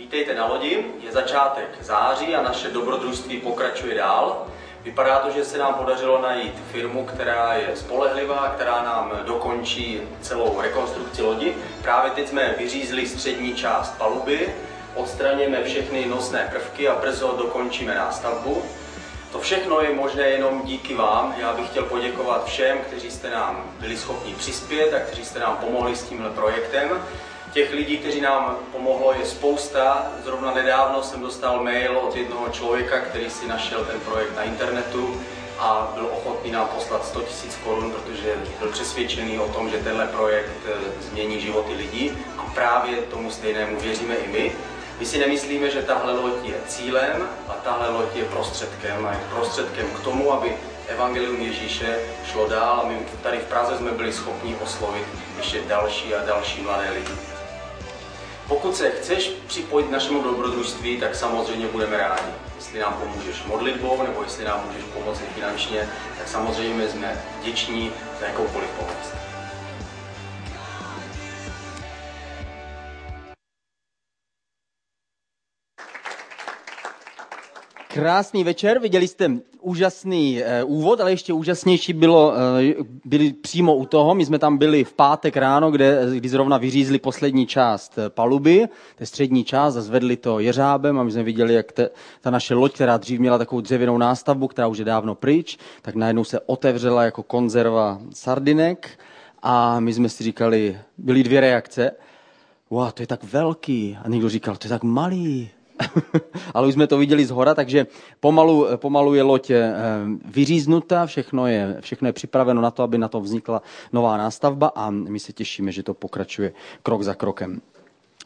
Vítejte na lodi, je začátek září a naše dobrodružství pokračuje dál. Vypadá to, že se nám podařilo najít firmu, která je spolehlivá, která nám dokončí celou rekonstrukci lodi. Právě teď jsme vyřízli střední část paluby, odstraníme všechny nosné prvky a brzo dokončíme nástavbu. To všechno je možné jenom díky vám. Já bych chtěl poděkovat všem, kteří jste nám byli schopni přispět a kteří jste nám pomohli s tímhle projektem. Těch lidí, kteří nám pomohlo, je spousta. Zrovna nedávno jsem dostal mail od jednoho člověka, který si našel ten projekt na internetu a byl ochotný nám poslat 100 000 korun, protože byl přesvědčený o tom, že tenhle projekt eh, změní životy lidí a právě tomu stejnému věříme i my. My si nemyslíme, že tahle loď je cílem a tahle loď je prostředkem a je prostředkem k tomu, aby Evangelium Ježíše šlo dál a my tady v Praze jsme byli schopni oslovit ještě další a další mladé lidi. Pokud se chceš připojit k našemu dobrodružství, tak samozřejmě budeme rádi. Jestli nám pomůžeš modlitbou nebo jestli nám můžeš pomoci finančně, tak samozřejmě jsme vděční za jakoukoliv pomoc. Krásný večer, viděli jste úžasný e, úvod, ale ještě úžasnější bylo, e, byli přímo u toho. My jsme tam byli v pátek ráno, kde, kdy zrovna vyřízli poslední část eh, paluby, to střední část a zvedli to jeřábem a my jsme viděli, jak te, ta naše loď, která dřív měla takovou dřevěnou nástavbu, která už je dávno pryč, tak najednou se otevřela jako konzerva sardinek a my jsme si říkali, byly dvě reakce. Wow, to je tak velký. A někdo říkal, to je tak malý. ale už jsme to viděli z hora, takže pomalu, pomalu je loď eh, vyříznuta, všechno je, všechno je připraveno na to, aby na to vznikla nová nástavba a my se těšíme, že to pokračuje krok za krokem.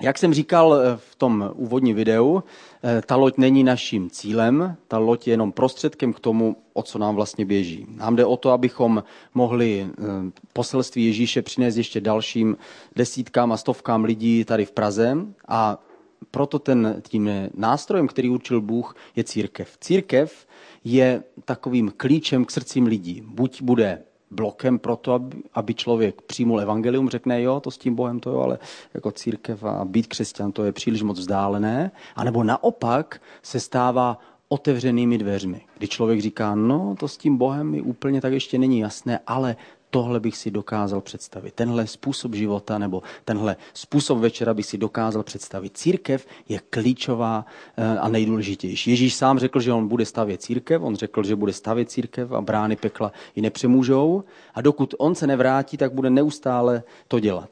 Jak jsem říkal eh, v tom úvodním videu, eh, ta loď není naším cílem, ta loď je jenom prostředkem k tomu, o co nám vlastně běží. Nám jde o to, abychom mohli poselství Ježíše přinést ještě dalším desítkám a stovkám lidí tady v Praze a proto ten, tím nástrojem, který určil Bůh, je církev. Církev je takovým klíčem k srdcím lidí. Buď bude blokem pro to, aby, aby člověk přijmul evangelium, řekne jo, to s tím Bohem to jo, ale jako církev a být křesťan to je příliš moc vzdálené, anebo naopak se stává otevřenými dveřmi, kdy člověk říká, no to s tím Bohem mi úplně tak ještě není jasné, ale tohle bych si dokázal představit. Tenhle způsob života nebo tenhle způsob večera bych si dokázal představit. Církev je klíčová eh, a nejdůležitější. Ježíš sám řekl, že on bude stavět církev, on řekl, že bude stavět církev a brány pekla ji nepřemůžou a dokud on se nevrátí, tak bude neustále to dělat.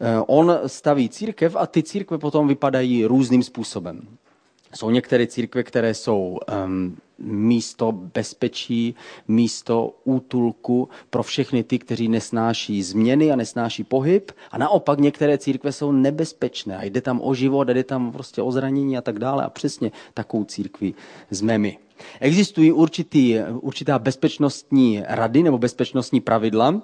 Eh, on staví církev a ty církve potom vypadají různým způsobem. Jsou některé církve, které jsou um, místo bezpečí, místo útulku pro všechny ty, kteří nesnáší změny a nesnáší pohyb. A naopak některé církve jsou nebezpečné a jde tam o život, jde tam prostě o zranění a tak dále. A přesně takovou církví jsme my. Existují určitý, určitá bezpečnostní rady nebo bezpečnostní pravidla,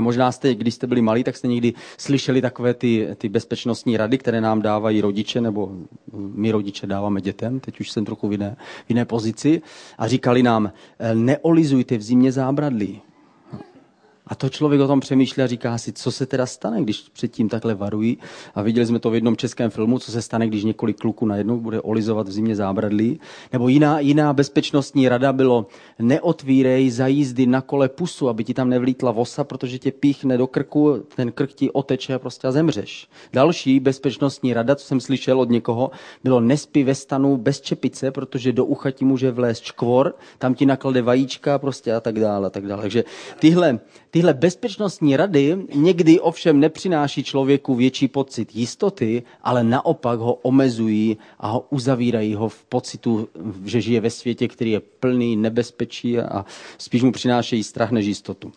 možná jste, když jste byli malí, tak jste někdy slyšeli takové ty, ty bezpečnostní rady, které nám dávají rodiče, nebo my rodiče dáváme dětem, teď už jsem trochu v jiné, v jiné pozici, a říkali nám, eh, neolizujte v zimě zábradlí. A to člověk o tom přemýšlí a říká si, co se teda stane, když předtím takhle varují. A viděli jsme to v jednom českém filmu, co se stane, když několik kluků najednou bude olizovat v zimě zábradlí. Nebo jiná, jiná bezpečnostní rada bylo, neotvírej za jízdy na kole pusu, aby ti tam nevlítla vosa, protože tě píchne do krku, ten krk ti oteče a prostě a zemřeš. Další bezpečnostní rada, co jsem slyšel od někoho, bylo nespí ve stanu bez čepice, protože do ucha ti může vlézt čkvor, tam ti naklade vajíčka prostě a tak dále. A tak dále. Takže tyhle, tyhle bezpečnostní rady někdy ovšem nepřináší člověku větší pocit jistoty, ale naopak ho omezují a ho uzavírají ho v pocitu, že žije ve světě, který je plný nebezpečí a spíš mu přinášejí strach než jistotu.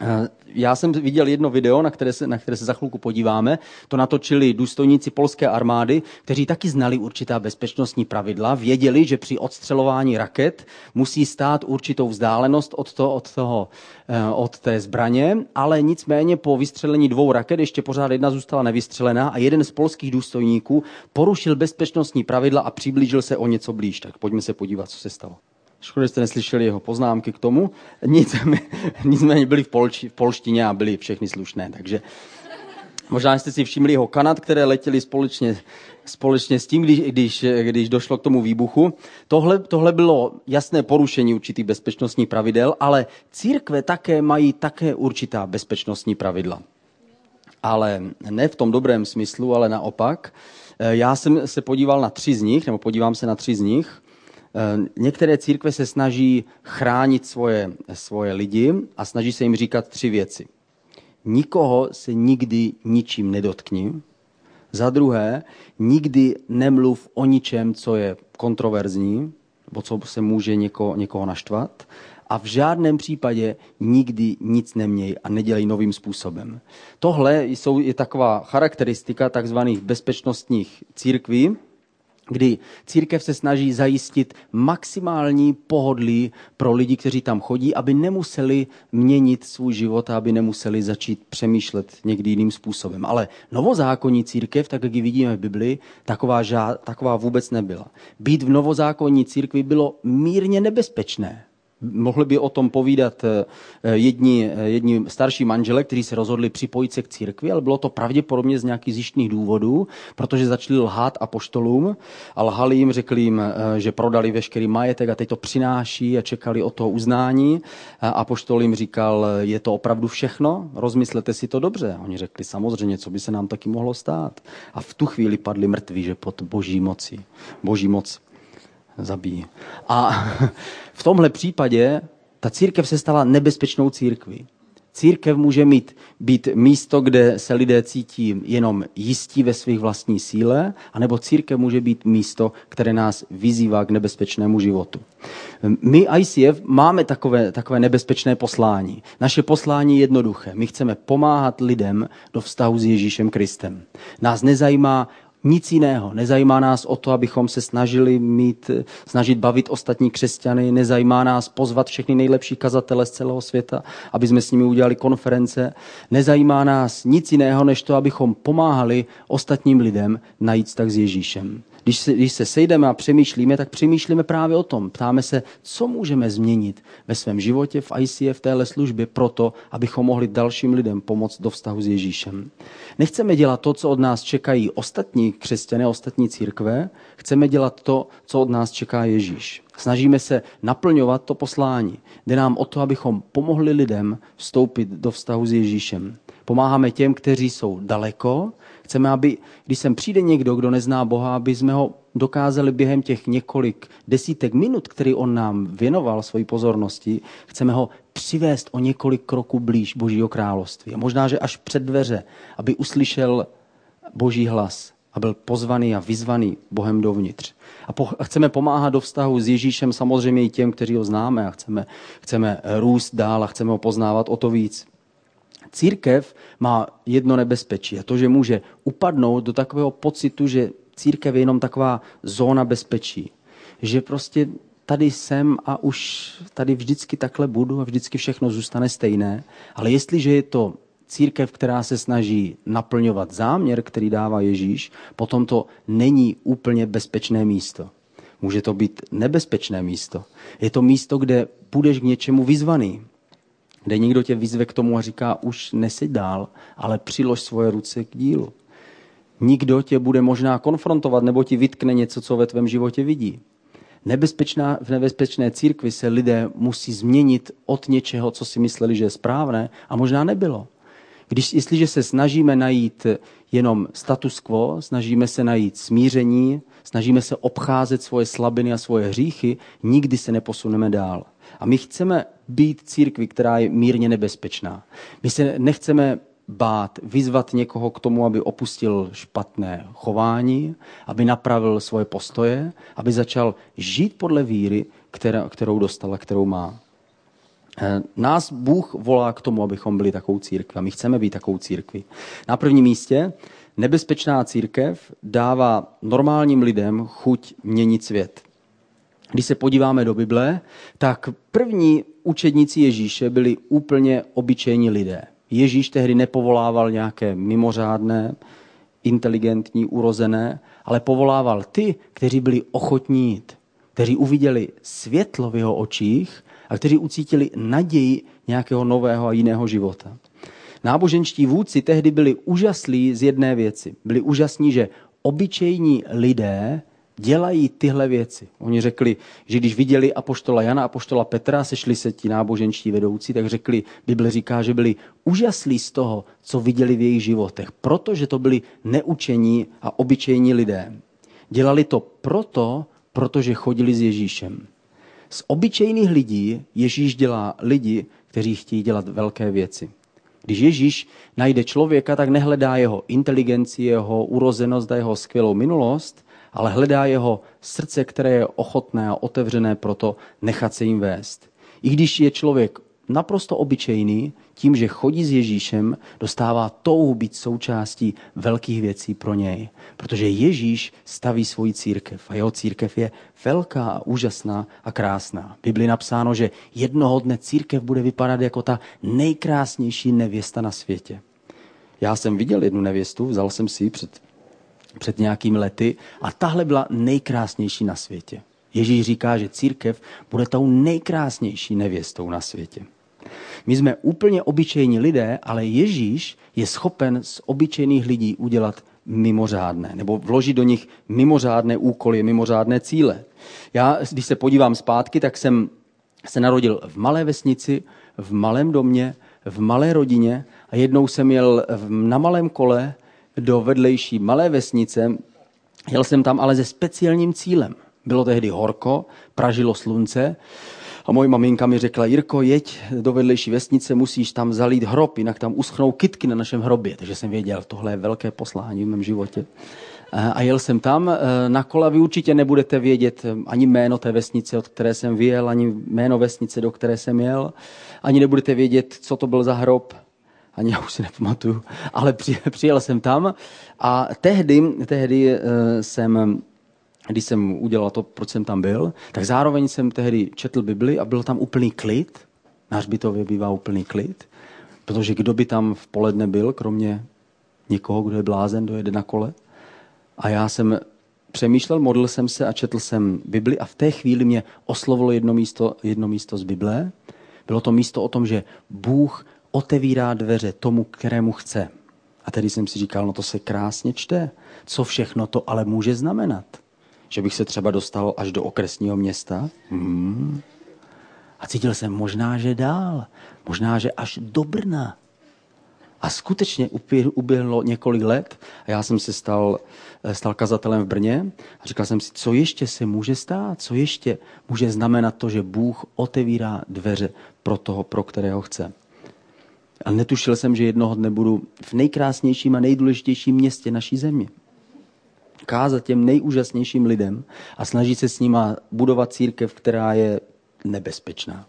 Eh, já jsem viděl jedno video, na které, se, na které se za chvilku podíváme. To natočili důstojníci polské armády, kteří taky znali určitá bezpečnostní pravidla. Věděli, že při odstřelování raket musí stát určitou vzdálenost od, to, od, toho, eh, od té zbraně, ale nicméně po vystřelení dvou raket ještě pořád jedna zůstala nevystřelená a jeden z polských důstojníků porušil bezpečnostní pravidla a přiblížil se o něco blíž. Tak pojďme se podívat, co se stalo. Škoda, že jste neslyšeli jeho poznámky k tomu. Nic, nicméně byli v, polči, v polštině a byli všechny slušné. Takže Možná jste si všimli jeho kanat, které letěly společně, společně s tím, když, když, když došlo k tomu výbuchu. Tohle, tohle bylo jasné porušení určitých bezpečnostních pravidel, ale církve také mají také určitá bezpečnostní pravidla. Ale ne v tom dobrém smyslu, ale naopak. Já jsem se podíval na tři z nich, nebo podívám se na tři z nich. Eh, některé církve se snaží chránit svoje, svoje lidi a snaží se jim říkat tři věci. Nikoho se nikdy ničím nedotkni. Za druhé, nikdy nemluv o ničem, co je kontroverzní, nebo co se může někoho, někoho naštvat. A v žádném případě nikdy nic neměj a nedělej novým způsobem. Tohle jsou, je taková charakteristika takzvaných bezpečnostních církví, kdy církev se snaží zajistit maximální pohodlí pro lidi, kteří tam chodí, aby nemuseli měnit svůj život a aby nemuseli začít přemýšlet někdy jiným způsobem. Ale novozákonní církev, tak jak ji vidíme v Biblii, taková, žád, taková vůbec nebyla. Být v novozákonní církvi bylo mírně nebezpečné. Mohli by o tom povídat eh, jedni, eh, jedni starší manžele, kteří se rozhodli připojit se k církvi, ale bylo to pravděpodobně z nějakých zjištných důvodů, protože začali lhát apoštolům a lhali jim, řekli jim, eh, že prodali veškerý majetek a teď to přináší a čekali o to uznání. A apoštol jim říkal, je to opravdu všechno? Rozmyslete si to dobře. A oni řekli, samozřejmě, co by se nám taky mohlo stát. A v tu chvíli padli mrtví, že pod boží moci. Boží moc zabíjí. A v tomhle případě ta církev se stala nebezpečnou církví. Církev může mít, být místo, kde se lidé cítí jenom jistí ve svých vlastní síle, anebo církev může být místo, které nás vyzývá k nebezpečnému životu. My, ICF, máme takové, takové nebezpečné poslání. Naše poslání je jednoduché. My chceme pomáhat lidem do vztahu s Ježíšem Kristem. Nás nezajímá nic jiného. Nezajímá nás o to, abychom se snažili mít, snažit bavit ostatní křesťany, nezajímá nás pozvat všechny nejlepší kazatele z celého světa, aby jsme s nimi udělali konference. Nezajímá nás nic jiného, než to, abychom pomáhali ostatním lidem najít tak s Ježíšem. Když se, když se sejdeme a přemýšlíme, tak přemýšlíme právě o tom. Ptáme se, co můžeme změnit ve svém životě v ICF, v téhle službě, proto, abychom mohli dalším lidem pomoct do vztahu s Ježíšem. Nechceme dělat to, co od nás čekají ostatní křesťané, ostatní církve, chceme dělat to, co od nás čeká Ježíš. Snažíme se naplňovat to poslání. Jde nám o to, abychom pomohli lidem vstoupit do vztahu s Ježíšem. Pomáháme těm, kteří jsou daleko, Chceme, aby, když sem přijde někdo, kdo nezná Boha, aby jsme ho dokázali během těch několik desítek minut, který on nám věnoval svoji pozornosti, chceme ho přivést o několik kroků blíž Božího království. A možná, že až před dveře, aby uslyšel Boží hlas a byl pozvaný a vyzvaný Bohem dovnitř. A, po, a chceme pomáhat do vztahu s Ježíšem samozřejmě i těm, kteří ho známe a chceme, chceme růst dál a chceme ho poznávat o to víc. Církev má jedno nebezpečí a to, že může upadnout do takového pocitu, že církev je jenom taková zóna bezpečí. Že prostě tady jsem a už tady vždycky takhle budu a vždycky všechno zůstane stejné. Ale jestliže je to církev, která se snaží naplňovat záměr, který dává Ježíš, potom to není úplně bezpečné místo. Může to být nebezpečné místo. Je to místo, kde budeš k něčemu vyzvaný kde někdo tě vyzve k tomu a říká, už neseď dál, ale přilož svoje ruce k dílu. Nikdo tě bude možná konfrontovat nebo ti vytkne něco, co ve tvém životě vidí. Nebezpečná, v nebezpečné církvi se lidé musí změnit od něčeho, co si mysleli, že je správné a možná nebylo. Když, jestliže se snažíme najít jenom status quo, snažíme se najít smíření, snažíme se obcházet svoje slabiny a svoje hříchy, nikdy se neposuneme dál. A my chceme být církvi, která je mírně nebezpečná. My se nechceme bát, vyzvat někoho k tomu, aby opustil špatné chování, aby napravil svoje postoje, aby začal žít podle víry, kterou dostal a kterou má. Eh, nás Bůh volá k tomu, abychom byli takovou církví a my chceme být takovou církví. Na prvním místě nebezpečná církev dává normálním lidem chuť měnit svět. Když se podíváme do Bible, tak první učedníci Ježíše byli úplně obyčejní lidé. Ježíš tehdy nepovolával nějaké mimořádné, inteligentní, urozené, ale povolával ty, kteří byli ochotní jít, kteří uviděli světlo v jeho očích a kteří ucítili naději nějakého nového a jiného života. Náboženští vůdci tehdy byli úžaslí z jedné věci. Byli úžasní, že obyčejní lidé dělají tyhle věci. Oni řekli, že když viděli apoštola Jana, apoštola Petra, sešli se ti náboženští vedoucí, tak řekli, Bible říká, že byli úžaslí z toho, co viděli v jejich životech, protože to byli neučení a obyčejní lidé. Dělali to proto, protože chodili s Ježíšem. Z obyčejných lidí Ježíš dělá lidi, kteří chtějí dělat velké věci. Když Ježíš najde člověka, tak nehledá jeho inteligenci, jeho urozenost a jeho skvělou minulost, ale hledá jeho srdce, které je ochotné a otevřené pro to nechat se jim vést. I když je člověk naprosto obyčejný, tím, že chodí s Ježíšem, dostává touhu být součástí velkých věcí pro něj. Protože Ježíš staví svoji církev a jeho církev je velká úžasná a krásná. V Bibli napsáno, že jednoho dne církev bude vypadat jako ta nejkrásnější nevěsta na světě. Já jsem viděl jednu nevěstu, vzal jsem si ji před, před nějakými lety a tahle byla nejkrásnější na světě. Ježíš říká, že církev bude tou nejkrásnější nevěstou na světě. My jsme úplně obyčejní lidé, ale Ježíš je schopen z obyčejných lidí udělat mimořádné, nebo vložit do nich mimořádné úkoly, mimořádné cíle. Já, když se podívám zpátky, tak jsem se narodil v malé vesnici, v malém domě, v malé rodině a jednou jsem jel na malém kole do vedlejší malé vesnice. Jel jsem tam ale se speciálním cílem. Bylo tehdy horko, pražilo slunce a moje maminka mi řekla, Jirko, jeď do vedlejší vesnice, musíš tam zalít hrob, jinak tam uschnou kitky na našem hrobě. Takže jsem věděl, tohle je velké poslání v mém životě. A jel jsem tam na kola, vy určitě nebudete vědět ani jméno té vesnice, od které jsem vyjel, ani jméno vesnice, do které jsem jel, ani nebudete vědět, co to byl za hrob, ani já už si nepamatuju, ale přijel jsem tam a tehdy, tehdy eh, jsem když jsem udělal to, proč jsem tam byl, tak zároveň jsem tehdy četl Bibli a byl tam úplný klid. Na hřbitově bývá úplný klid, protože kdo by tam v poledne byl, kromě někoho, kdo je blázen, dojede na kole. A já jsem přemýšlel, modlil jsem se a četl jsem Bibli a v té chvíli mě oslovilo jedno místo, jedno místo z Bible. Bylo to místo o tom, že Bůh otevírá dveře tomu, kterému chce. A tedy jsem si říkal, no to se krásně čte. Co všechno to ale může znamenat? Že bych se třeba dostal až do okresního města? Hmm. A cítil jsem možná, že dál. Možná, že až do Brna. A skutečně uběhlo několik let a já jsem se stal, eh, stal kazatelem v Brně a říkal jsem si, co ještě se může stát, co ještě může znamenat to, že Bůh otevírá dveře pro toho, pro kterého chce. A netušil jsem, že jednoho dne budu v nejkrásnějším a nejdůležitějším městě naší země. Kázat těm nejúžasnějším lidem a snažit se s nima budovat církev, která je nebezpečná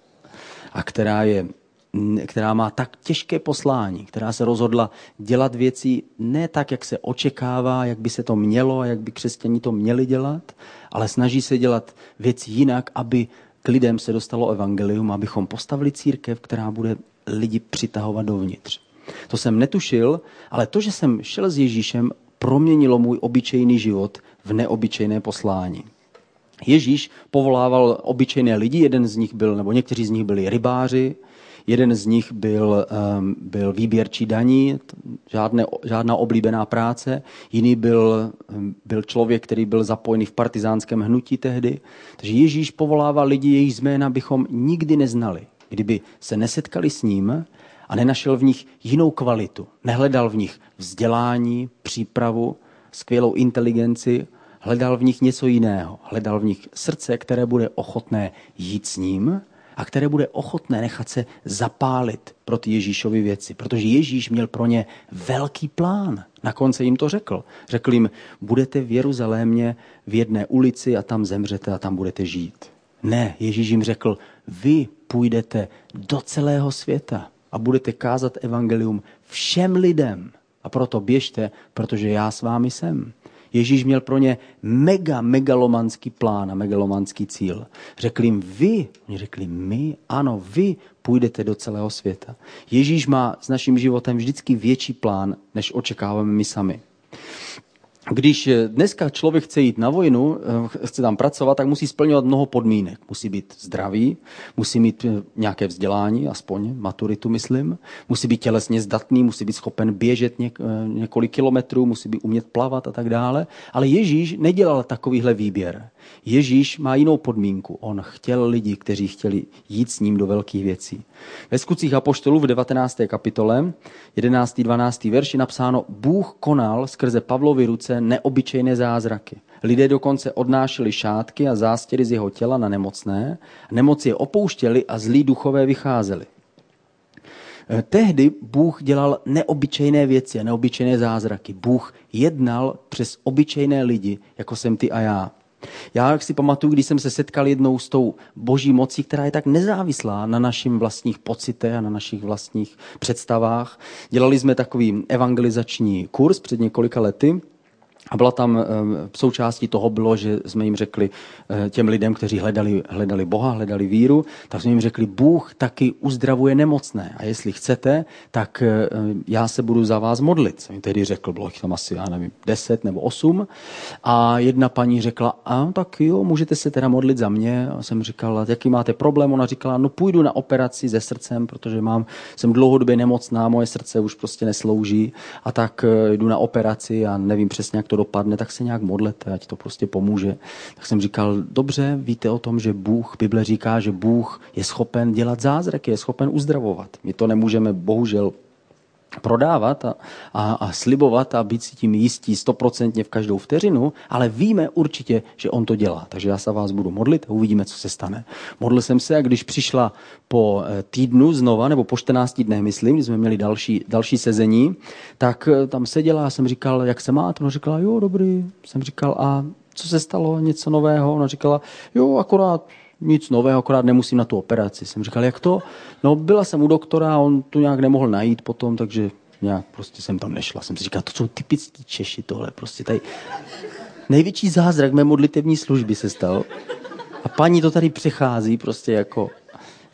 a která, je, která má tak těžké poslání, která se rozhodla dělat věci ne tak, jak se očekává, jak by se to mělo a jak by křesťaní to měli dělat, ale snaží se dělat věci jinak, aby k lidem se dostalo evangelium, abychom postavili církev, která bude lidi přitahovat dovnitř. To jsem netušil, ale to, že jsem šel s Ježíšem, proměnilo můj obyčejný život v neobyčejné poslání. Ježíš povolával obyčejné lidi, jeden z nich byl, nebo někteří z nich byli rybáři, jeden z nich byl, um, byl výběrčí daní, žádné, žádná oblíbená práce, jiný byl, um, byl člověk, který byl zapojený v partizánském hnutí tehdy. Takže Ježíš povolával lidi, jejich jména bychom nikdy neznali. Kdyby se nesetkali s ním, a nenašel v nich jinou kvalitu. Nehledal v nich vzdělání, přípravu, skvělou inteligenci, hledal v nich něco jiného. Hledal v nich srdce, které bude ochotné jít s ním a které bude ochotné nechat se zapálit pro ty Ježíšovy věci. Protože Ježíš měl pro ně velký plán. Na konci jim to řekl. Řekl jim, budete v Jeruzalémě v jedné ulici a tam zemřete a tam budete žít. Ne, Ježíš jim řekl, vy půjdete do celého světa a budete kázat evangelium všem lidem. A proto běžte, protože já s vámi jsem. Ježíš měl pro ně mega, megalomanský plán a megalomanský cíl. Řekl jim vy, oni řekli my, ano, vy půjdete do celého světa. Ježíš má s naším životem vždycky větší plán, než očekáváme my sami. Když dneska člověk chce jít na vojnu, eh, chce tam pracovat, tak musí splňovat mnoho podmínek. Musí být zdravý, musí mít eh, nějaké vzdělání, aspoň maturitu, myslím. Musí být tělesně zdatný, musí být schopen běžet něk, eh, několik kilometrů, musí být umět plavat a tak dále. Ale Ježíš nedělal takovýhle výběr. Ježíš má jinou podmínku. On chtěl lidi, kteří chtěli jít s ním do velkých věcí. Ve skutcích Apoštolů v 19. kapitole, 11. 12. verši napsáno, Bůh konal skrze Pavlovy ruce neobyčejné zázraky. Lidé dokonce odnášeli šátky a zástěry z jeho těla na nemocné, nemoci je opouštěli a zlí duchové vycházeli. Eh, tehdy Bůh dělal neobyčejné věci a neobyčejné zázraky. Bůh jednal přes obyčejné lidi, jako jsem ty a já. Já si pamatuju, když jsem se setkal jednou s tou boží mocí, která je tak nezávislá na našich vlastních pocitech a na našich vlastních představách. Dělali jsme takový evangelizační kurz před několika lety a byla tam, eh, součástí toho bylo, že jsme jim řekli eh, těm lidem, kteří hledali, hledali Boha, hledali víru, tak jsme jim řekli, Bůh taky uzdravuje nemocné. A jestli chcete, tak eh, já se budu za vás modlit. Jsem jim tehdy řekl, bylo jich tam asi, já nevím, deset nebo osm. A jedna paní řekla, a tak jo, můžete se teda modlit za mě. A jsem říkal, jaký máte problém? Ona říkala, no půjdu na operaci se srdcem, protože mám, jsem dlouhodobě nemocná, moje srdce už prostě neslouží. A tak jdu na operaci a nevím přesně, jak to dopadne, tak se nějak modlete, ať to prostě pomůže. Tak jsem říkal, dobře, víte o tom, že Bůh, Bible říká, že Bůh je schopen dělat zázraky, je schopen uzdravovat. My to nemůžeme bohužel prodávat a, a, a slibovat a být si tím jistí stoprocentně v každou vteřinu, ale víme určitě, že on to dělá. Takže já se vás budu modlit a uvidíme, co se stane. Modlil jsem se a když přišla po eh, týdnu znova, nebo po 14 dnech, myslím, když jsme měli další, další sezení, tak eh, tam seděla a jsem říkal, jak se máte? Ona říkala, jo, dobrý. Jsem říkal, a co se stalo, něco nového? Ona říkala, jo, akorát nic nového, akorát nemusím na tu operaci. Jsem říkal, jak to? No, byla jsem u doktora, on tu nějak nemohl najít potom, takže nějak prostě jsem tam nešla. Jsem si říkal, to jsou typický Češi tohle, prostě tady největší zázrak mé modlitevní služby se stal. A paní to tady přechází prostě jako,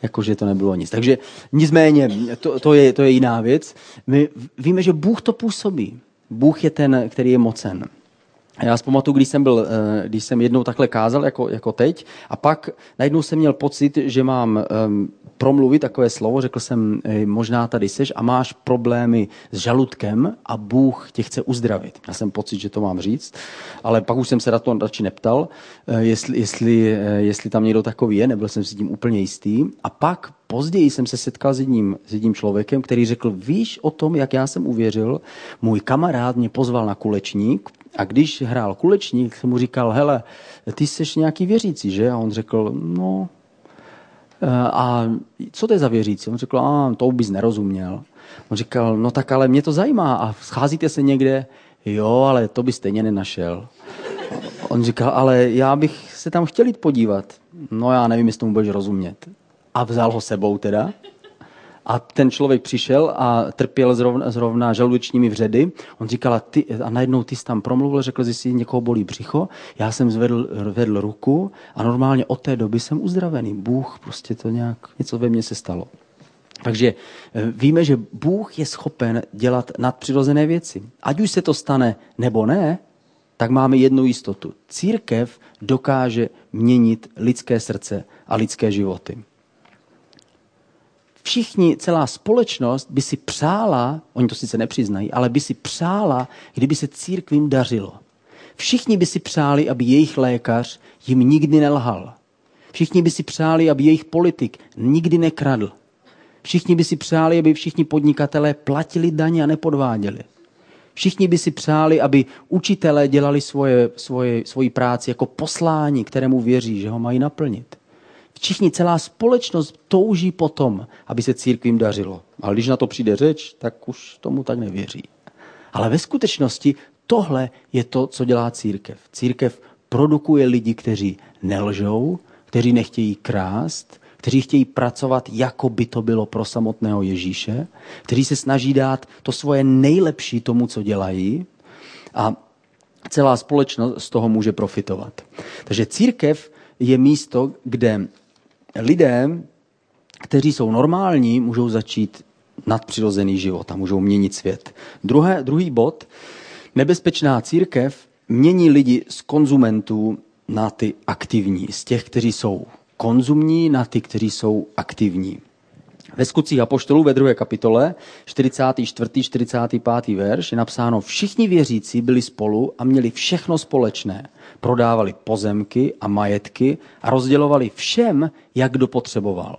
jako že to nebylo nic. Takže nicméně, to, to, je, to je jiná věc. My víme, že Bůh to působí. Bůh je ten, který je mocen. Já si pamatuju, když jsem, byl, eh, když jsem jednou takhle kázal, jako, jako teď, a pak najednou jsem měl pocit, že mám um, promluvit takové slovo, řekl jsem, možná tady seš a máš problémy s žaludkem a Bůh tě chce uzdravit. Já jsem pocit, že to mám říct, ale pak už jsem se na to radši neptal, eh, jestli, jestli, eh, jestli tam někdo takový je, nebyl jsem si tím úplně jistý. A pak později jsem se setkal s jedním, s jedním člověkem, který řekl, víš o tom, jak já jsem uvěřil, můj kamarád mě pozval na kulečník, a když hrál kulečník, jsem mu říkal, hele, ty jsi nějaký věřící, že? A on řekl, no, eh, a co to je za věřící? On řekl, a to bys nerozuměl. On říkal, no tak ale mě to zajímá a scházíte se někde? Jo, ale to bys stejně nenašel. On říkal, ale já bych se tam chtěl jít podívat. No já nevím, jestli tomu budeš rozumět. A vzal ho sebou teda. A ten člověk přišel a trpěl zrovna, zrovna žaludečními vředy. On říkal, a, ty, a najednou ty jsi tam promluvil, řekl, že si někoho bolí břicho. Já jsem zvedl vedl ruku a normálně od té doby jsem uzdravený. Bůh prostě to nějak, něco ve mně se stalo. Takže eh, víme, že Bůh je schopen dělat nadpřirozené věci. Ať už se to stane nebo ne, tak máme jednu jistotu. Církev dokáže měnit lidské srdce a lidské životy všichni, celá společnost by si přála, oni to sice nepřiznají, ale by si přála, kdyby se církvím dařilo. Všichni by si přáli, aby jejich lékař jim nikdy nelhal. Všichni by si přáli, aby jejich politik nikdy nekradl. Všichni by si přáli, aby všichni podnikatelé platili daně a nepodváděli. Všichni by si přáli, aby učitelé dělali svoje, svoje, svoji práci jako poslání, kterému věří, že ho mají naplnit. Všichni, celá společnost touží potom, aby se církvím dařilo. Ale když na to přijde řeč, tak už tomu tak nevěří. Ale ve skutečnosti tohle je to, co dělá církev. Církev produkuje lidi, kteří nelžou, kteří nechtějí krást, kteří chtějí pracovat, jako by to bylo pro samotného Ježíše, kteří se snaží dát to svoje nejlepší tomu, co dělají a celá společnost z toho může profitovat. Takže církev je místo, kde lidé, kteří jsou normální, můžou začít nadpřirozený život a můžou měnit svět. Druhé, druhý bod, Nebezpečná církev mění lidi z konzumentů na ty aktivní, z těch, kteří jsou konzumní, na ty, kteří jsou aktivní. Ve skutcích apoštolů ve druhé kapitole, 44. 45. verš, je napsáno, všichni věřící byli spolu a měli všechno společné. Prodávali pozemky a majetky a rozdělovali všem, jak kdo potřeboval.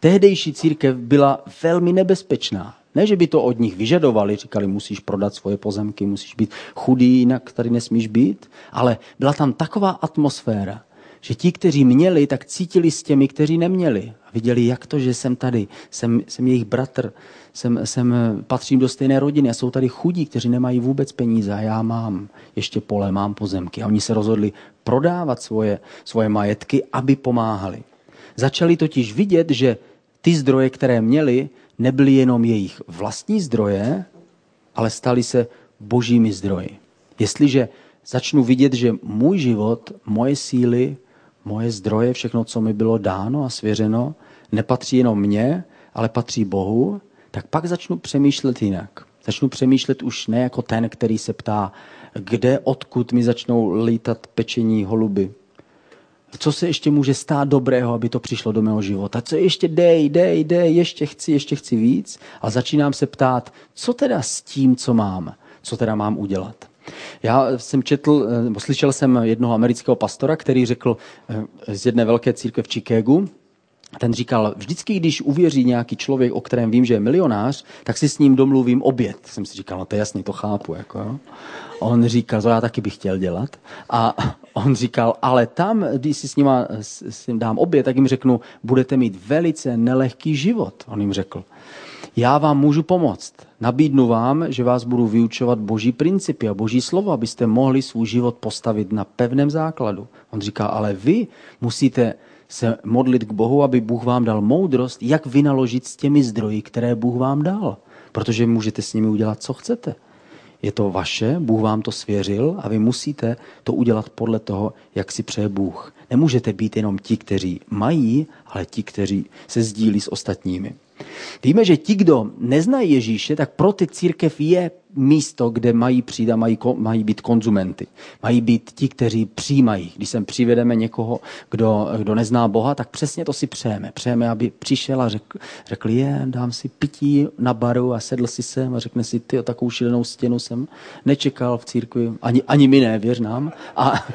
Tehdejší církev byla velmi nebezpečná. Ne, že by to od nich vyžadovali, říkali, musíš prodat svoje pozemky, musíš být chudý, jinak tady nesmíš být, ale byla tam taková atmosféra, že ti, kteří měli, tak cítili s těmi, kteří neměli. A viděli, jak to, že jsem tady, jsem, jsem jejich bratr, jsem, jsem, patřím do stejné rodiny a jsou tady chudí, kteří nemají vůbec peníze a já mám ještě pole, mám pozemky. A oni se rozhodli prodávat svoje, svoje majetky, aby pomáhali. Začali totiž vidět, že ty zdroje, které měli, nebyly jenom jejich vlastní zdroje, ale staly se božími zdroji. Jestliže začnu vidět, že můj život, moje síly, moje zdroje, všechno, co mi bylo dáno a svěřeno, nepatří jenom mně, ale patří Bohu, tak pak začnu přemýšlet jinak. Začnu přemýšlet už ne jako ten, který se ptá, kde, odkud mi začnou lítat pečení holuby. Co se ještě může stát dobrého, aby to přišlo do mého života? Co ještě dej, dej, dej, ještě chci, ještě chci víc. A začínám se ptát, co teda s tím, co mám? Co teda mám udělat? Já jsem četl, eh, nebo slyšel jsem jednoho amerického pastora, který řekl eh, z jedné velké církve v Chicagu, ten říkal, vždycky, když uvěří nějaký člověk, o kterém vím, že je milionář, tak si s ním domluvím oběd. Jsem si říkal, no to je jasný, to chápu. Jako. On říkal, to já taky bych chtěl dělat. A on říkal, ale tam, když si s nima s ním dám oběd, tak jim řeknu, budete mít velice nelehký život. On jim řekl, já vám můžu pomoct. Nabídnu vám, že vás budu vyučovat boží principy a boží slovo, abyste mohli svůj život postavit na pevném základu. On říká, ale vy musíte se modlit k Bohu, aby Bůh vám dal moudrost, jak vynaložit s těmi zdroji, které Bůh vám dal. Protože můžete s nimi udělat, co chcete. Je to vaše, Bůh vám to svěřil a vy musíte to udělat podle toho, jak si přeje Bůh. Nemůžete být jenom ti, kteří mají, ale ti, kteří se sdílí s ostatními. Víme, že ti, kdo neznají Ježíše, tak pro ty církev je místo, kde mají přijít a mají, mají být konzumenty. Mají být ti, kteří přijímají. Když sem přivedeme někoho, kdo, kdo nezná Boha, tak přesně to si přejeme. Přejeme, aby přišel a řekl, řekl je, dám si pití na baru a sedl si sem a řekne si, ty, takovou šílenou stěnu jsem nečekal v církvi, ani, ani my ne, věř nám. A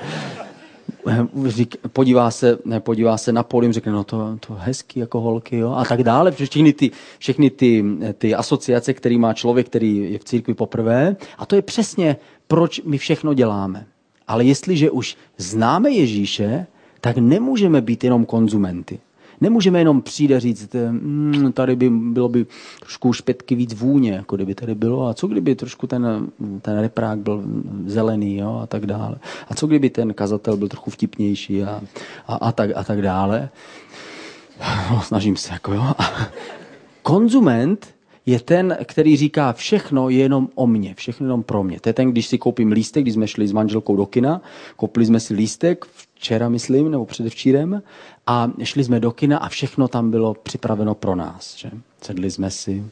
řík, podívá, se, ne, podívá se na polím, řekne, no to, to hezký jako holky, jo, a tak dále. Všechny ty, všechny ty, ty asociace, který má člověk, který je v církvi poprvé. A to je přesně, proč my všechno děláme. Ale jestliže už známe Ježíše, tak nemůžeme být jenom konzumenty. Nemůžeme jenom přijít a říct, mmm, tady by bylo by trošku špetky víc vůně, jako kdyby tady bylo. A co kdyby trošku ten, ten reprák byl zelený jo, a tak dále. A co kdyby ten kazatel byl trochu vtipnější a, a, a, tak, a tak dále. No, snažím se, jako jo. Konzument je ten, který říká, všechno je jenom o mně, všechno jenom pro mě. To je ten, když si koupím lístek, když jsme šli s manželkou do kina, koupili jsme si lístek, včera myslím, nebo předevčírem, a šli jsme do kina a všechno tam bylo připraveno pro nás. Že? Sedli jsme si,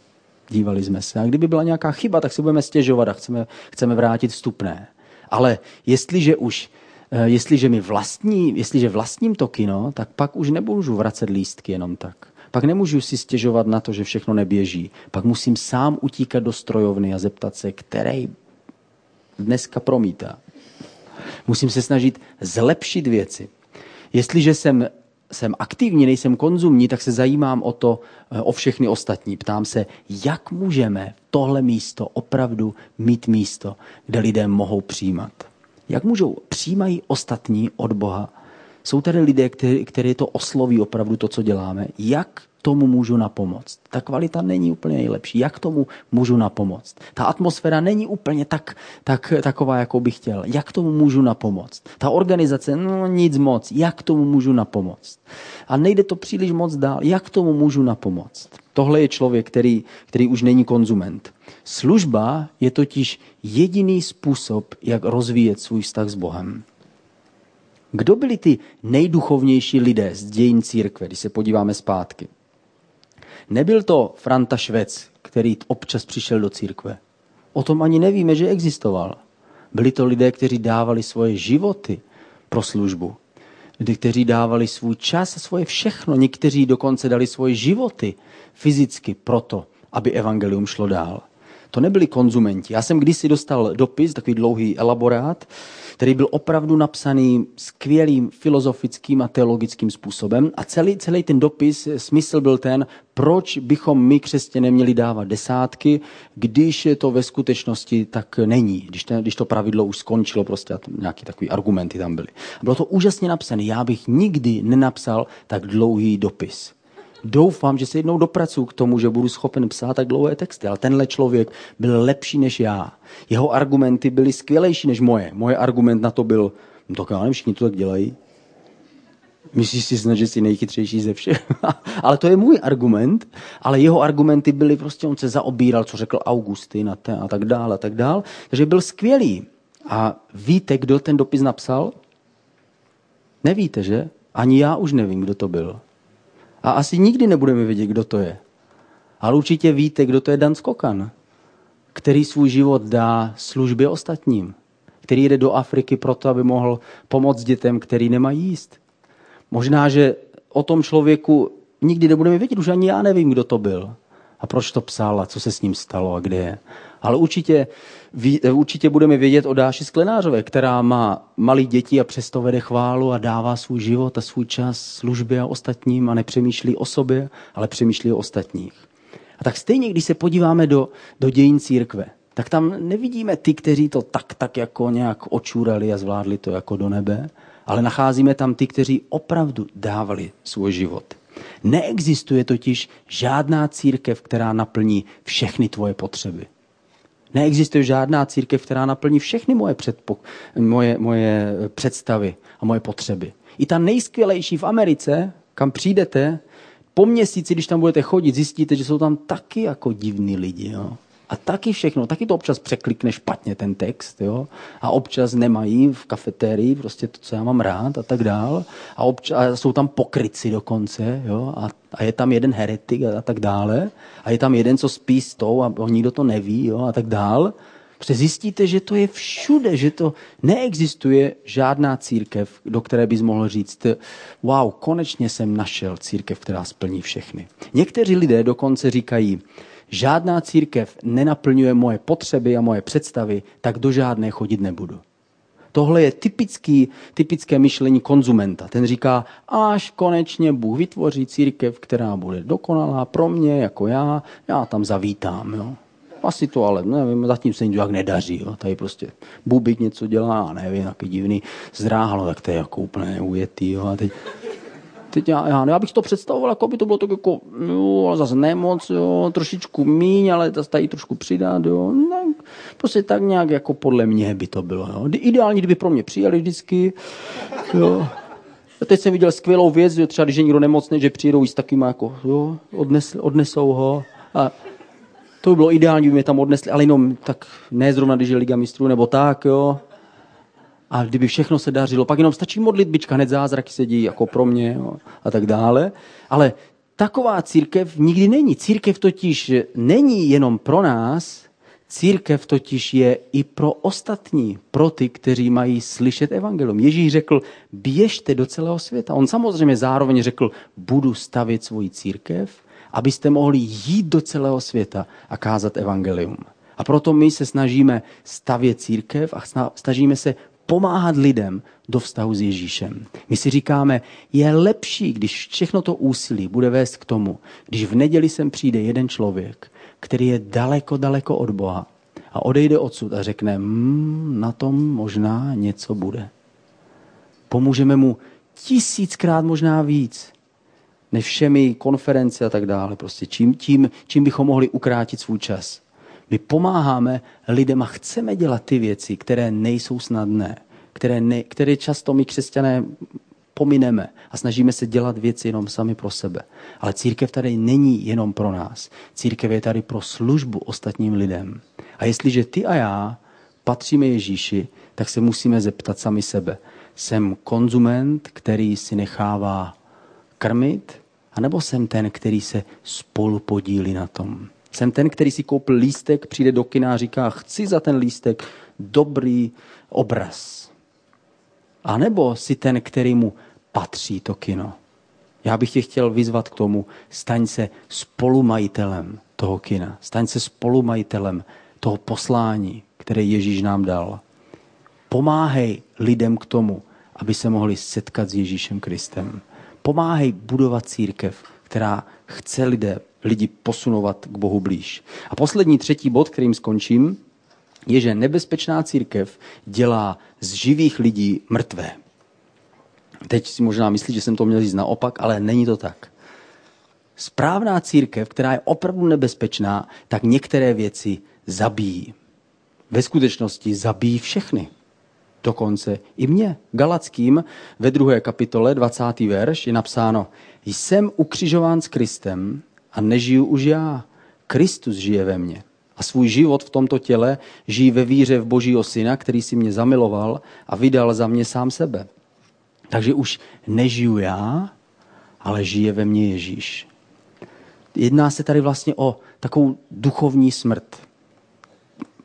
dívali jsme se. A kdyby byla nějaká chyba, tak si budeme stěžovat a chceme, chceme vrátit vstupné. Ale jestliže už eh, jestliže mi vlastní, jestliže vlastním to kino, tak pak už nemůžu vracet lístky jenom tak. Pak nemůžu si stěžovat na to, že všechno neběží. Pak musím sám utíkat do strojovny a zeptat se, který dneska promítá. Musím se snažit zlepšit věci. Jestliže jsem jsem aktivní, nejsem konzumní, tak se zajímám o to, eh, o všechny ostatní. Ptám se, jak můžeme tohle místo opravdu mít místo, kde lidé mohou přijímat. Jak můžou přijímají ostatní od Boha? Jsou tady lidé, kteří to osloví opravdu to, co děláme. Jak tomu můžu napomoct. Ta kvalita není úplně nejlepší. Jak tomu můžu napomoct? Ta atmosféra není úplně tak, tak, taková, jakou bych chtěl. Jak tomu můžu napomoct? Ta organizace, no nic moc. Jak tomu můžu napomoct? A nejde to příliš moc dál. Jak tomu můžu napomoct? Tohle je člověk, který, který už není konzument. Služba je totiž jediný způsob, jak rozvíjet svůj vztah s Bohem. Kdo byli ty nejduchovnější lidé z dějin církve, když se podíváme zpátky? Nebyl to Franta Švec, který občas přišel do církve. O tom ani nevíme, že existoval. Byli to lidé, kteří dávali svoje životy pro službu. Lidi, kteří dávali svůj čas a svoje všechno. Někteří dokonce dali svoje životy fyzicky proto, aby evangelium šlo dál. To nebyli konzumenti. Já jsem kdysi dostal dopis, takový dlouhý elaborát, který byl opravdu napsaný skvělým filozofickým a teologickým způsobem. A celý, celý ten dopis, smysl byl ten, proč bychom my křesťané měli dávat desátky, když to ve skutečnosti tak není, když, ten, když to pravidlo už skončilo, prostě nějaké takové argumenty tam byly. Bylo to úžasně napsané. Já bych nikdy nenapsal tak dlouhý dopis doufám, že se jednou dopracuju k tomu, že budu schopen psát tak dlouhé texty. Ale tenhle člověk byl lepší než já. Jeho argumenty byly skvělejší než moje. Moje argument na to byl, no tak já nevím, všichni to tak dělají. Myslíš si snad, že jsi nejchytřejší ze všech? ale to je můj argument, ale jeho argumenty byly prostě, on se zaobíral, co řekl Augustin a, te, a tak dále, a tak dále. Takže byl skvělý. A víte, kdo ten dopis napsal? Nevíte, že? Ani já už nevím, kdo to byl. A asi nikdy nebudeme vědět, kdo to je. Ale určitě víte, kdo to je Dan Skokan, který svůj život dá službě ostatním, který jde do Afriky proto, aby mohl pomoct dětem, který nemají jíst. Možná, že o tom člověku nikdy nebudeme vědět, už ani já nevím, kdo to byl a proč to psal a co se s ním stalo a kde je. Ale určitě, určitě budeme vědět o Dáši Sklenářové, která má malý děti a přesto vede chválu a dává svůj život a svůj čas službě a ostatním a nepřemýšlí o sobě, ale přemýšlí o ostatních. A tak stejně, když se podíváme do, do dějin církve, tak tam nevidíme ty, kteří to tak, tak jako nějak očurali a zvládli to jako do nebe, ale nacházíme tam ty, kteří opravdu dávali svůj život. Neexistuje totiž žádná církev, která naplní všechny tvoje potřeby. Neexistuje žádná církev, která naplní všechny moje, předpo, moje, moje představy a moje potřeby. I ta nejskvělejší v Americe, kam přijdete, po měsíci, když tam budete chodit, zjistíte, že jsou tam taky jako divní lidi. Jo? A taky všechno, taky to občas překlikne špatně ten text, jo? A občas nemají v kafetérii prostě to, co já mám rád a tak dál. A, občas, a jsou tam pokryci dokonce, jo? A, a je tam jeden heretik a, a tak dále. A je tam jeden, co spí s tou a nikdo to neví, jo? A tak dál. Protože zjistíte, že to je všude, že to neexistuje žádná církev, do které bys mohl říct, wow, konečně jsem našel církev, která splní všechny. Někteří lidé dokonce říkají, žádná církev nenaplňuje moje potřeby a moje představy, tak do žádné chodit nebudu. Tohle je typický, typické myšlení konzumenta. Ten říká, až konečně Bůh vytvoří církev, která bude dokonalá pro mě, jako já, já tam zavítám. Jo. Asi to ale, nevím, zatím se nějak nedaří. Jo. Tady prostě Bubik něco dělá, nevím, taky divný zdráhalo, tak to je jako úplně neujetý. Jo. A teď teď já, já, já bych to představoval, jako by to bylo tak jako, jo, zase nemoc, jo, trošičku míň, ale zase tady trošku přidat, jo. No, prostě tak nějak jako podle mě by to bylo, jo. Ideálně, kdyby pro mě přijeli vždycky, jo. A teď jsem viděl skvělou věc, že třeba když je někdo nemocný, že přijedou s takovým jako, jo, odnes, odnesou ho. A to by bylo ideální, kdyby mě tam odnesli, ale jenom tak ne zrovna, když je Liga mistrů, nebo tak, jo a kdyby všechno se dařilo, pak jenom stačí modlitbička, hned zázraky sedí jako pro mě jo, a tak dále. Ale taková církev nikdy není. Církev totiž není jenom pro nás, církev totiž je i pro ostatní, pro ty, kteří mají slyšet evangelium. Ježíš řekl, běžte do celého světa. On samozřejmě zároveň řekl, budu stavit svoji církev, abyste mohli jít do celého světa a kázat evangelium. A proto my se snažíme stavět církev a snažíme se pomáhat lidem do vztahu s Ježíšem. My si říkáme, je lepší, když všechno to úsilí bude vést k tomu, když v neděli sem přijde jeden člověk, který je daleko, daleko od Boha a odejde odsud a řekne, mmm, na tom možná něco bude. Pomůžeme mu tisíckrát možná víc, než všemi konference a tak dále. Prostě čím, tím, čím bychom mohli ukrátit svůj čas. My pomáháme lidem a chceme dělat ty věci, které nejsou snadné, které, ne, které často my křesťané pomineme a snažíme se dělat věci jenom sami pro sebe. Ale církev tady není jenom pro nás. Církev je tady pro službu ostatním lidem. A jestliže ty a já patříme Ježíši, tak se musíme zeptat sami sebe. Jsem konzument, který si nechává krmit, anebo jsem ten, který se spolu podílí na tom? Jsem ten, který si koupil lístek, přijde do kina a říká, chci za ten lístek dobrý obraz. A nebo si ten, který mu patří to kino. Já bych tě chtěl vyzvat k tomu, staň se spolumajitelem toho kina. Staň se spolumajitelem toho poslání, které Ježíš nám dal. Pomáhej lidem k tomu, aby se mohli setkat s Ježíšem Kristem. Pomáhej budovat církev, která chce lidé, lidi posunovat k Bohu blíž. A poslední třetí bod, kterým skončím, je, že nebezpečná církev dělá z živých lidí mrtvé. Teď si možná myslí, že jsem to měl říct naopak, ale není to tak. Správná církev, která je opravdu nebezpečná, tak některé věci zabíjí. Ve skutečnosti zabíjí všechny. Dokonce i mě. Galackým ve druhé kapitole 20. verš je napsáno Jsem ukřižován s Kristem a nežiju už já. Kristus žije ve mně. A svůj život v tomto těle žijí ve víře v Božího Syna, který si mě zamiloval a vydal za mě sám sebe. Takže už nežiju já, ale žije ve mně Ježíš. Jedná se tady vlastně o takovou duchovní smrt,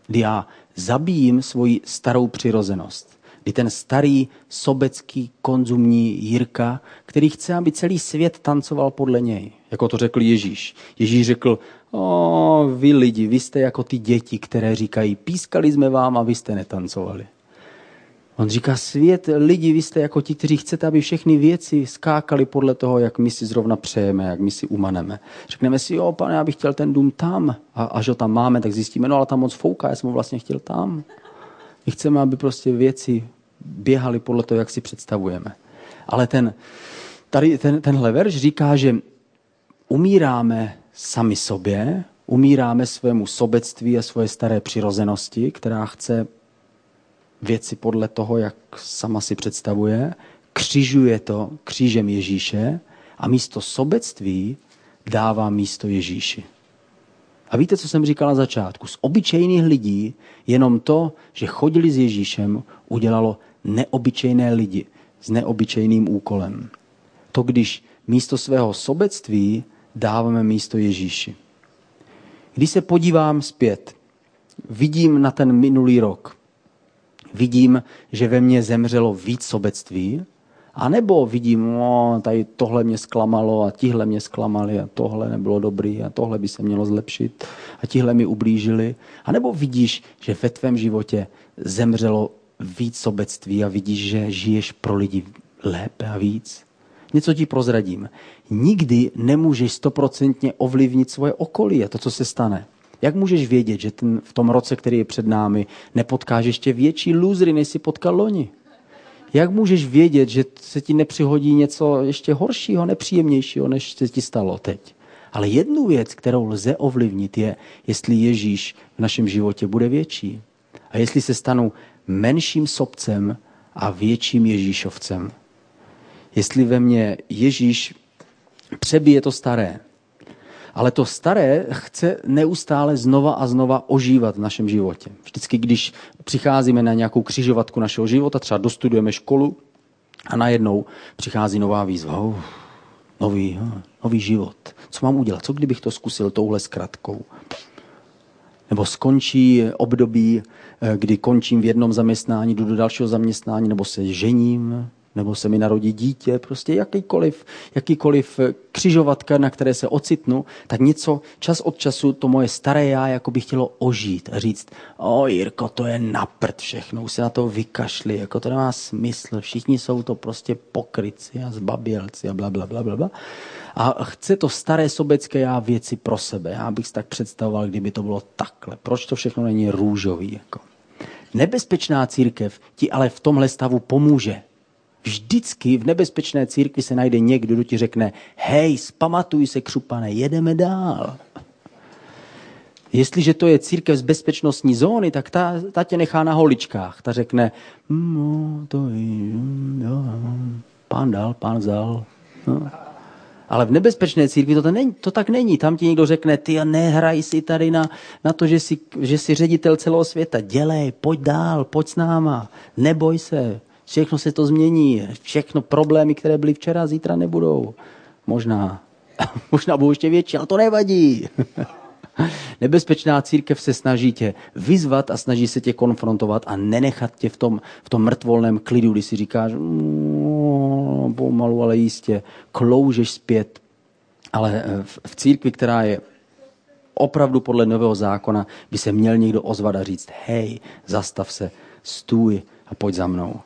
kdy já zabijím svoji starou přirozenost. Kdy ten starý sobecký konzumní Jirka, který chce, aby celý svět tancoval podle něj, jako to řekl Ježíš. Ježíš řekl, o, vy lidi, vy jste jako ty děti, které říkají, pískali jsme vám a vy jste netancovali. On říká, svět, lidi, vy jste jako ti, kteří chcete, aby všechny věci skákaly podle toho, jak my si zrovna přejeme, jak my si umaneme. Řekneme si, jo, pane, já bych chtěl ten dům tam. A až ho tam máme, tak zjistíme, no ale tam moc fouká, já jsem ho vlastně chtěl tam. My chceme, aby prostě věci běhaly podle toho, jak si představujeme. Ale ten, tady ten, tenhle verš říká, že umíráme sami sobě, umíráme svému sobectví a svoje staré přirozenosti, která chce věci podle toho, jak sama si představuje, křižuje to křížem Ježíše a místo sobectví dává místo Ježíši. A víte, co jsem říkal na začátku? Z obyčejných lidí jenom to, že chodili s Ježíšem, udělalo neobyčejné lidi s neobyčejným úkolem. To, když místo svého sobectví dáváme místo Ježíši. Když se podívám zpět, vidím na ten minulý rok, vidím, že ve mně zemřelo víc sobectví, a nebo vidím, no, tady tohle mě zklamalo a tihle mě zklamali a tohle nebylo dobrý a tohle by se mělo zlepšit a tihle mi ublížili. A nebo vidíš, že ve tvém životě zemřelo víc sobectví a vidíš, že žiješ pro lidi lépe a víc. Něco ti prozradím. Nikdy nemůžeš stoprocentně ovlivnit svoje okolí a to, co se stane. Jak můžeš vědět, že ten, v tom roce, který je před námi, nepotkáš ještě větší lůzry, než si potkal loni? Jak můžeš vědět, že se ti nepřihodí něco ještě horšího, nepříjemnějšího, než se ti stalo teď? Ale jednu věc, kterou lze ovlivnit, je, jestli Ježíš v našem životě bude větší. A jestli se stanu menším sobcem a větším Ježíšovcem. Jestli ve mně Ježíš přebije to staré, ale to staré chce neustále znova a znova ožívat v našem životě. Vždycky, když přicházíme na nějakou křižovatku našeho života, třeba dostudujeme školu a najednou přichází nová výzva. Uh, nový, uh, nový život. Co mám udělat? Co kdybych to zkusil touhle zkratkou? Nebo skončí období, eh, kdy končím v jednom zaměstnání, jdu do dalšího zaměstnání, nebo se žením, nebo se mi narodí dítě, prostě jakýkoliv, jakýkoliv eh, křižovatka, na které se ocitnu, tak něco čas od času to moje staré já jako by chtělo ožít a říct, o Jirko, to je naprt všechno, už se na to vykašli, jako to nemá smysl, všichni jsou to prostě pokryci a zbabělci a bla, bla, bla, bla, bla. A chce to staré sobecké já věci pro sebe. Já bych si tak představoval, kdyby to bylo takhle. Proč to všechno není růžový? Jako? Nebezpečná církev ti ale v tomhle stavu pomůže. Vždycky v nebezpečné církvi se najde někdo, kdo ti řekne, hej, spamatuj se, křupane, jedeme dál. Jestliže to je církev z bezpečnostní zóny, tak ta, ta tě nechá na holičkách. Ta řekne, no, to je, jo, pán dal, pán vzal. No. Ale v nebezpečné církvi to, to, není, to tak není. Tam ti někdo řekne, ty nehraj si tady na, na to, že jsi, že jsi ředitel celého světa. Dělej, pojď dál, pojď s náma, neboj se, Všechno se to změní. Všechno problémy, které byly včera, zítra nebudou. Možná. Možná budou ještě větší, ale to nevadí. Nebezpečná církev se snaží tě vyzvat a snaží se tě konfrontovat a nenechat tě v tom, v tom mrtvolném klidu, kdy si říkáš, mmm, pomalu, ale jistě, kloužeš zpět. Ale eh, v, v církvi, která je opravdu podle nového zákona, by se měl někdo ozvat a říct, hej, zastav se, stůj a pojď za mnou.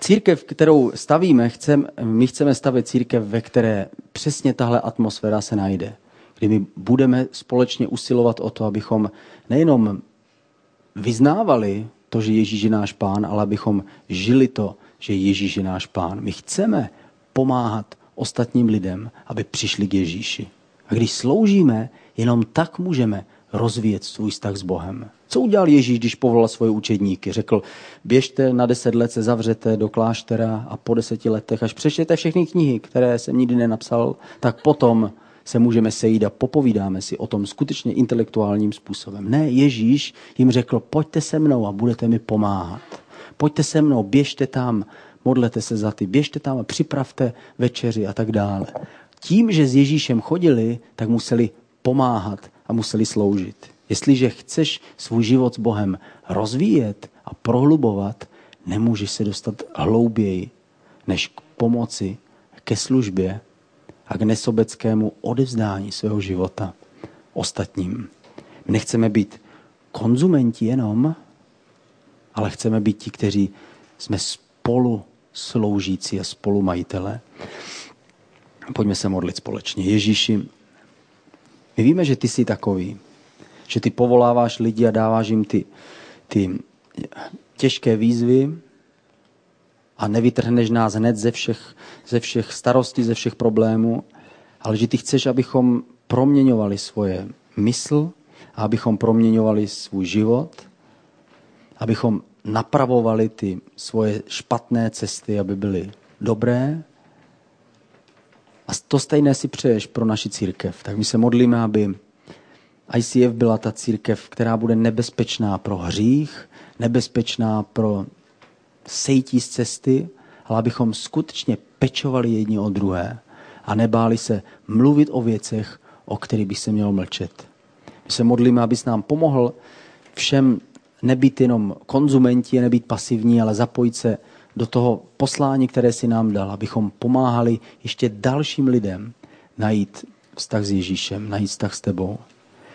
Církev, kterou stavíme, chcem, my chceme stavět církev, ve které přesně tahle atmosféra se najde. Kdy my budeme společně usilovat o to, abychom nejenom vyznávali to, že Ježíš je náš pán, ale abychom žili to, že Ježíš je náš pán. My chceme pomáhat ostatním lidem, aby přišli k Ježíši. A když sloužíme, jenom tak můžeme rozvíjet svůj vztah s Bohem. Co udělal Ježíš, když povolal svoje učedníky? Řekl, běžte na deset let, se zavřete do kláštera a po deseti letech, až přečtěte všechny knihy, které jsem nikdy nenapsal, tak potom se můžeme sejít a popovídáme si o tom skutečně intelektuálním způsobem. Ne, Ježíš jim řekl, pojďte se mnou a budete mi pomáhat. Pojďte se mnou, běžte tam, modlete se za ty, běžte tam a připravte večeři a tak dále. Tím, že s Ježíšem chodili, tak museli pomáhat a museli sloužit. Jestliže chceš svůj život s Bohem rozvíjet a prohlubovat, nemůžeš se dostat hlouběji než k pomoci, ke službě a k nesobeckému odevzdání svého života ostatním. My nechceme být konzumenti jenom, ale chceme být ti, kteří jsme spolu sloužící a spolumajitele. Pojďme se modlit společně. Ježíši, my víme, že ty jsi takový, že ty povoláváš lidi a dáváš jim ty, ty těžké výzvy a nevytrhneš nás hned ze všech, ze všech starostí, ze všech problémů, ale že ty chceš, abychom proměňovali svoje mysl, a abychom proměňovali svůj život, abychom napravovali ty svoje špatné cesty, aby byly dobré a to stejné si přeješ pro naši církev. Tak my se modlíme, aby ICF byla ta církev, která bude nebezpečná pro hřích, nebezpečná pro sejtí z cesty, ale abychom skutečně pečovali jedni o druhé a nebáli se mluvit o věcech, o kterých by se mělo mlčet. My se modlíme, abys nám pomohl všem nebýt jenom konzumenti, nebýt pasivní, ale zapojit se do toho poslání, které si nám dal, abychom pomáhali ještě dalším lidem najít vztah s Ježíšem, najít vztah s tebou.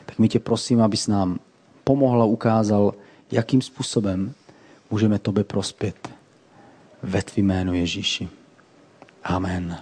Tak my tě prosím, abys nám pomohl a ukázal, jakým způsobem můžeme tobě prospět ve tvým jménu Ježíši. Amen.